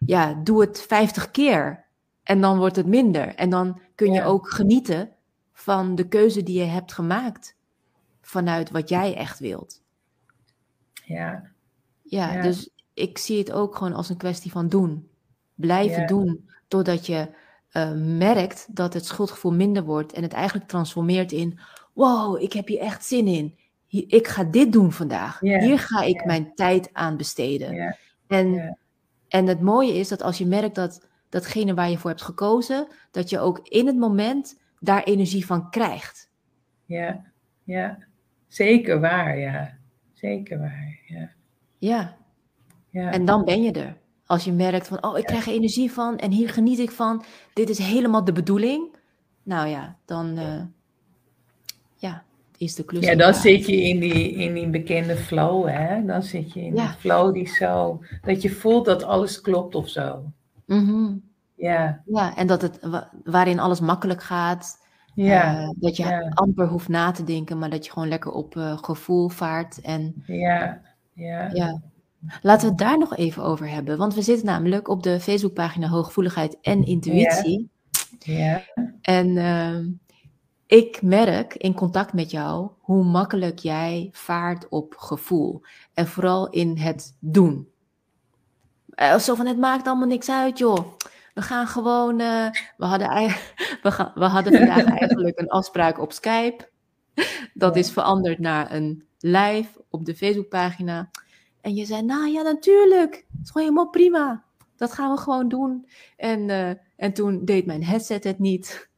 ja, doe het 50 keer. En dan wordt het minder. En dan kun je ook genieten van de keuze die je hebt gemaakt vanuit wat jij echt wilt. Ja. Ja, dus ik zie het ook gewoon als een kwestie van doen. Blijven doen totdat je uh, merkt dat het schuldgevoel minder wordt en het eigenlijk transformeert in: wow, ik heb hier echt zin in ik ga dit doen vandaag. Hier ga ik mijn tijd aan besteden. En, en het mooie is dat als je merkt dat datgene waar je voor hebt gekozen, dat je ook in het moment daar energie van krijgt. Ja, ja. Zeker waar, ja. Zeker waar, ja. Ja. ja. En dan ben je er. Als je merkt van, oh, ik krijg er energie van en hier geniet ik van. Dit is helemaal de bedoeling. Nou ja, dan, uh, ja, is de klus. Ja, dan zit je in die, in die bekende flow, hè? Dan zit je in die flow die zo, dat je voelt dat alles klopt of zo. Mm Ja. Ja, en dat het, waarin alles makkelijk gaat. Ja. Uh, dat je amper hoeft na te denken, maar dat je gewoon lekker op uh, gevoel vaart. En, ja. Ja. ja. Laten we het daar nog even over hebben. Want we zitten namelijk op de Facebookpagina Hooggevoeligheid en Intuïtie. Ja. En uh, ik merk in contact met jou hoe makkelijk jij vaart op gevoel. En vooral in het doen. Zo van, het maakt allemaal niks uit, joh. We gaan gewoon. Uh, we, hadden, (laughs) we, gaan, we hadden vandaag (laughs) eigenlijk een afspraak op Skype. Dat is veranderd naar een live op de Facebookpagina. En je zei, nou ja, natuurlijk. Het is gewoon helemaal prima. Dat gaan we gewoon doen. En, uh, en toen deed mijn headset het niet.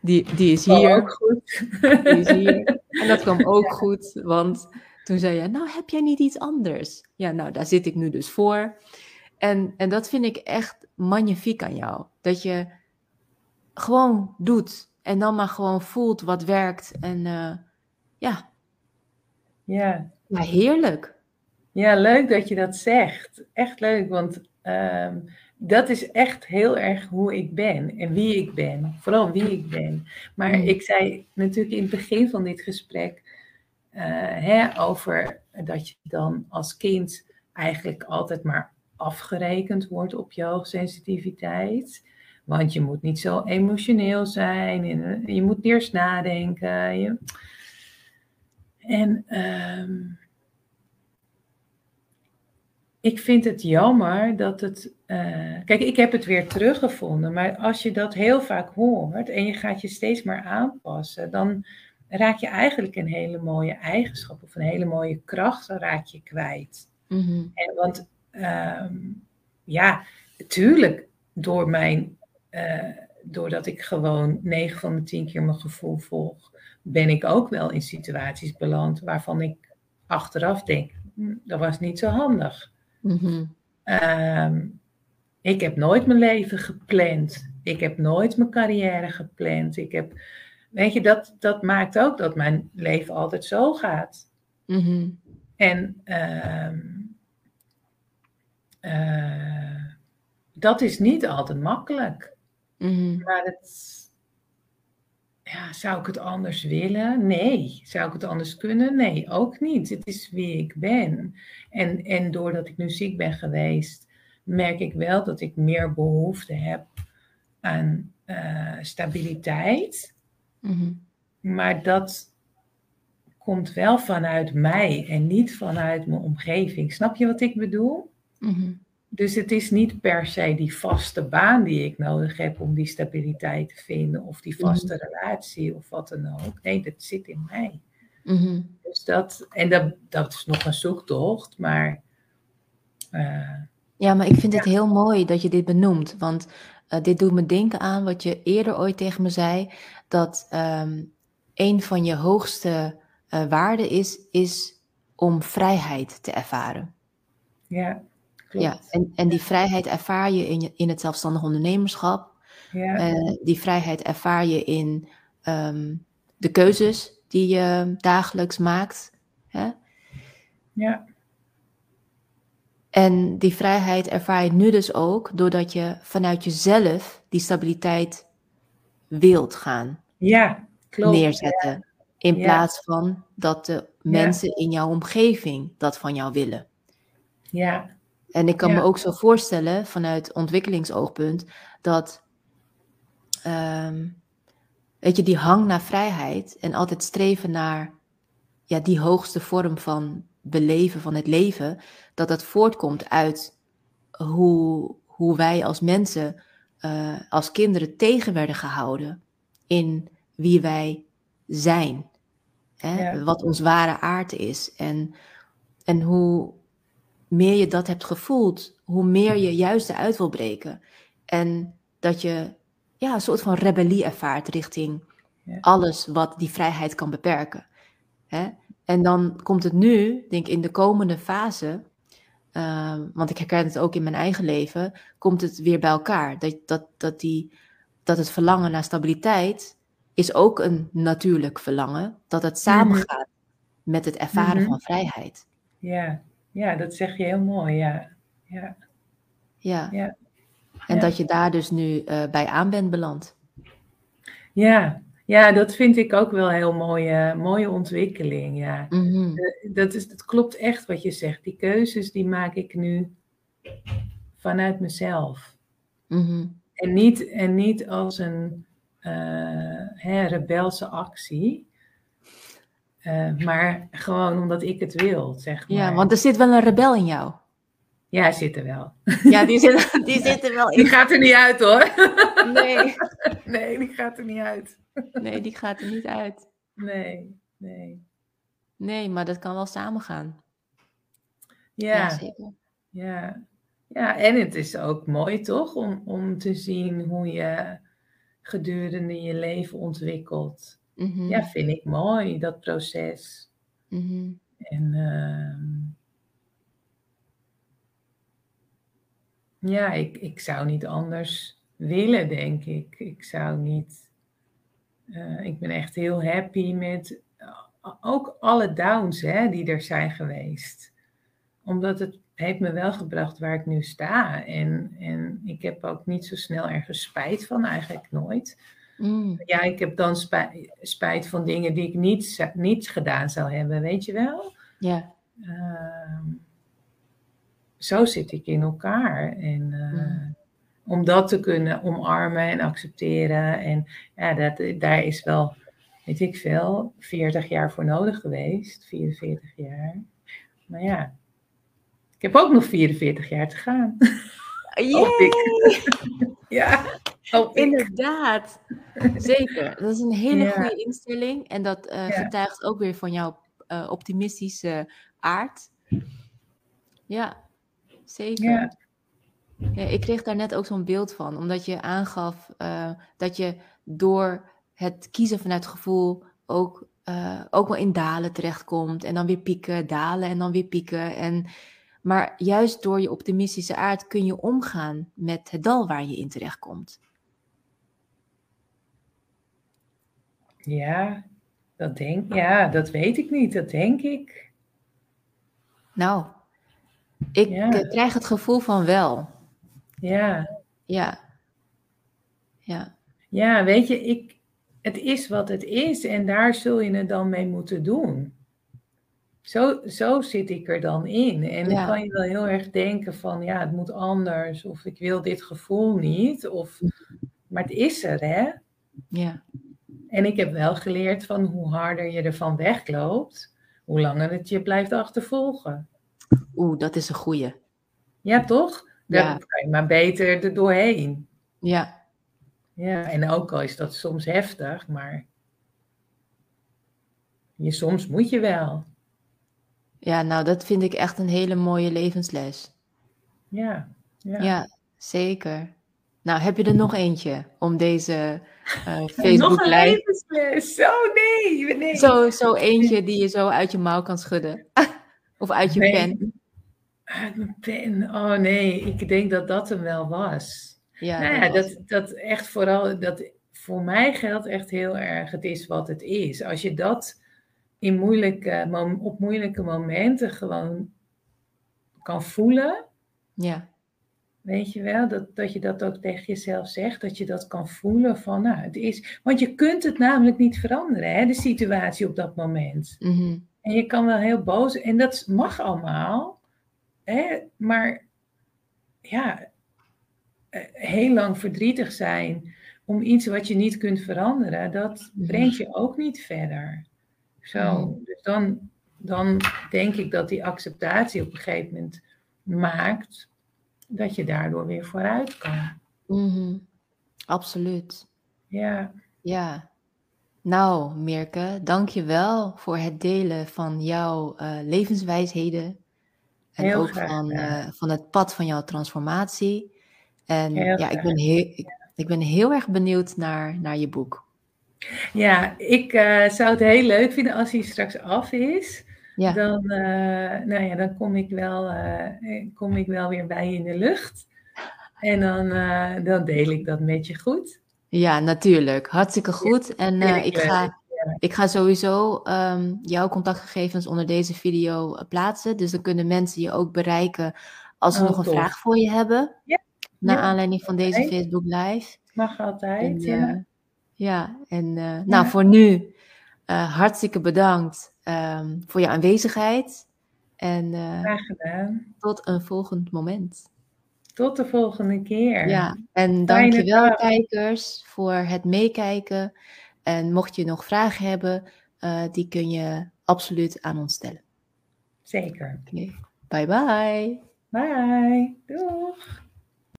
Die, die is hier. Ook goed. Die is hier. En dat kwam ook goed, want toen zei je, nou heb jij niet iets anders? Ja, nou daar zit ik nu dus voor. En, en dat vind ik echt magnifiek aan jou. Dat je gewoon doet en dan maar gewoon voelt wat werkt. En uh, ja. Ja. Ja, heerlijk. Ja, leuk dat je dat zegt. Echt leuk, want um, dat is echt heel erg hoe ik ben en wie ik ben. Vooral wie ik ben. Maar mm. ik zei natuurlijk in het begin van dit gesprek uh, hè, over dat je dan als kind eigenlijk altijd maar afgerekend wordt op je hoogsensitiviteit. Want je moet niet zo emotioneel zijn. En je moet eerst nadenken. Je... En ehm, ik vind het jammer dat het. Uh, kijk, ik heb het weer teruggevonden. Maar als je dat heel vaak hoort en je gaat je steeds maar aanpassen, dan raak je eigenlijk een hele mooie eigenschap of een hele mooie kracht raak je kwijt. Mm en, want um, ja, natuurlijk, door mijn, uh, doordat ik gewoon 9 van de 10 keer mijn gevoel volg, ben ik ook wel in situaties beland waarvan ik achteraf denk, hm, dat was niet zo handig. Mm um, ik heb nooit mijn leven gepland. Ik heb nooit mijn carrière gepland. Ik heb, weet je, dat, dat maakt ook dat mijn leven altijd zo gaat. Mm En um, uh, dat is niet altijd makkelijk. Mm Maar het, ja, zou ik het anders willen? Nee. Zou ik het anders kunnen? Nee, ook niet. Het is wie ik ben. En, en doordat ik nu ziek ben geweest, merk ik wel dat ik meer behoefte heb aan uh, stabiliteit. Mm Maar dat komt wel vanuit mij en niet vanuit mijn omgeving. Snap je wat ik bedoel? -hmm. Dus het is niet per se die vaste baan die ik nodig heb om die stabiliteit te vinden, of die vaste Mhm. relatie of wat dan ook. Nee, dat zit in mij. Mhm. Dus dat, en dat, dat is nog een zoektocht, maar. Uh, Ja, maar ik vind het heel mooi dat je dit benoemt. Want uh, dit doet me denken aan wat je eerder ooit tegen me zei. Dat um, een van je hoogste uh, waarden is, is om vrijheid te ervaren. Ja, klopt. Ja, en, en die vrijheid ervaar je in, je, in het zelfstandig ondernemerschap. Ja. Uh, die vrijheid ervaar je in um, de keuzes die je dagelijks maakt. Hè? Ja. En die vrijheid ervaar je nu dus ook doordat je vanuit jezelf die stabiliteit wilt gaan ja, klopt. neerzetten. Ja. In Ja. plaats van dat de mensen in jouw omgeving dat van jou willen. Ja. En ik kan Ja. me ook zo voorstellen vanuit ontwikkelingsoogpunt dat, ehm, weet je, die hang naar vrijheid en altijd streven naar ja, die hoogste vorm van beleven van het leven, dat dat voortkomt uit hoe, hoe wij als mensen, eh, als kinderen tegen werden gehouden in wie wij zijn. Hè? Ja. Wat ons ware aard is. En, en hoe meer je dat hebt gevoeld, hoe meer je juist eruit wil breken. En dat je ja, een soort van rebellie ervaart richting Ja. alles wat die vrijheid kan beperken. Hè? En dan komt het nu, denk ik, in de komende fase, uh, want ik herken het ook in mijn eigen leven, komt het weer bij elkaar. Dat, dat, dat, die, dat het verlangen naar stabiliteit is ook een natuurlijk verlangen, dat het samengaat met het ervaren Mhm. van vrijheid. Ja. Ja, dat zeg je heel mooi. Ja. Ja. Ja. Ja. En Ja. dat je daar dus nu uh, bij aan bent beland. Ja. ja, dat vind ik ook wel een heel mooie, mooie ontwikkeling. Ja. Mhm. Dat, is, dat klopt echt wat je zegt. Die keuzes die maak ik nu vanuit mezelf. Mhm. En niet, en niet als een uh, hè, rebelse actie. Uh, maar gewoon omdat ik het wil, zeg maar. Ja, want er zit wel een rebel in jou. Ja, zit er wel. Ja, die zit, die zit er wel in. Die gaat er niet uit hoor. Nee. (laughs) Nee, die gaat er niet uit. Nee, die gaat er niet uit. Nee, nee. Nee, maar dat kan wel samengaan. Ja, Ja, zeker. ja. Ja, en het is ook mooi toch om, om te zien hoe je gedurende je leven ontwikkelt. Mhm. Ja, vind ik mooi, dat proces. Mhm. En ehm, ja, ik, ik zou niet anders willen, denk ik. Ik zou niet. eh, ik ben echt heel happy met eh, ook alle downs hè, die er zijn geweest. Omdat het heeft me wel gebracht waar ik nu sta. En, en ik heb ook niet zo snel ergens spijt van, eigenlijk nooit. Mm. Ja, ik heb dan spijt, spijt van dingen die ik niet, niet gedaan zou hebben, weet je wel? Ja. ehm, zo zit ik in elkaar. En eh, Mm. om dat te kunnen omarmen en accepteren. En ja, dat, daar is wel, weet ik veel, 40 jaar voor nodig geweest. 44 jaar. Maar ja, ik heb ook nog 44 jaar te gaan. Ik. (laughs) Ja, hoop ik. Inderdaad. (laughs) Zeker. Dat is een hele Ja. goede instelling. En dat Ja. getuigt ook weer van jouw eh, optimistische aard. Ja, zeker. Ja. Ja, ik kreeg daar net ook zo'n beeld van, omdat je aangaf eh, dat je door het kiezen vanuit gevoel ook, ook wel in dalen terechtkomt. En dan weer pieken, dalen en dan weer pieken. En, maar juist door je optimistische aard kun je omgaan met het dal waar je in terechtkomt. Ja, dat denk Ja, dat weet ik niet. Dat denk ik. Nou, ik Ja. eh, krijg het gevoel van wel. Ja. Ja. Ja. Ja, weet je, ik, het is wat het is en daar zul je het dan mee moeten doen. Zo, zo zit ik er dan in. En dan kan je wel heel erg denken van, ja, het moet anders, of ik wil dit gevoel niet, of, maar het is er, hè? Ja. En ik heb wel geleerd van hoe harder je ervan wegloopt, hoe langer het je blijft achtervolgen. Oeh, dat is een goeie. Ja, toch? Dan Ja. kan je maar beter er doorheen. Ja. Ja, en ook al is dat soms heftig, maar je, soms moet je wel. Ja, nou, dat vind ik echt een hele mooie levensles. Ja, ja. Ja, zeker. Nou, heb je er nog eentje om deze (laughs) Nog Facebook een live? levensles. Zo, nee, nee. Zo, zo eentje die je zo uit je mouw kan schudden. (laughs) of uit je Nee. pen. Uit mijn pen. Oh nee, ik denk dat dat hem wel was. Ja, nou dat ja, was dat, dat echt vooral, dat voor mij geldt echt heel erg, het is wat het is. Als je dat in moeilijke, op moeilijke momenten gewoon kan voelen, Ja. Weet je wel, dat, dat je dat ook tegen jezelf zegt, dat je dat kan voelen van, nou, het is, want je kunt het namelijk niet veranderen, hè, de situatie op dat moment. Mhm. En je kan wel heel boos, en dat mag allemaal, hè, maar ja, eh, heel lang verdrietig zijn om iets wat je niet kunt veranderen, dat Mhm. brengt je ook niet verder. Zo, Mhm. dus dan, dan denk ik dat die acceptatie op een gegeven moment maakt dat je daardoor weer vooruit kan. Mhm. Absoluut. Ja, Ja. Nou, Mirke, dank je wel voor het delen van jouw eh, levenswijsheden. En Heel ook graag van, eh, van het pad van jouw transformatie. En Heel ja, ik ben, heel, ik, ik ben heel erg benieuwd naar, naar je boek. ja ik eh, zou het heel leuk vinden als hij straks af is. Ja, Dan, eh, nou ja, dan kom ik, wel, eh, kom ik wel weer bij je in de lucht. En dan, eh, dan deel ik dat met je goed. ja natuurlijk. Hartstikke goed. En eh, ik ga, ik ga sowieso ehm, jouw contactgegevens onder deze video eh, plaatsen. Dus dan kunnen mensen je ook bereiken als ze Oh, nog een tof. vraag voor je hebben. Ja, Naar ja, aanleiding van deze. Facebook Live. Mag altijd. En, ja. eh, ja, en eh, nou voor nu eh, hartstikke bedankt ehm, voor je aanwezigheid. En eh, tot een volgend moment. Tot de volgende keer. Ja, en Fijne dankjewel dag. kijkers voor het meekijken. En mocht je nog vragen hebben, eh, die kun je absoluut aan ons stellen. Zeker. Bye bye. Bye. Doeg.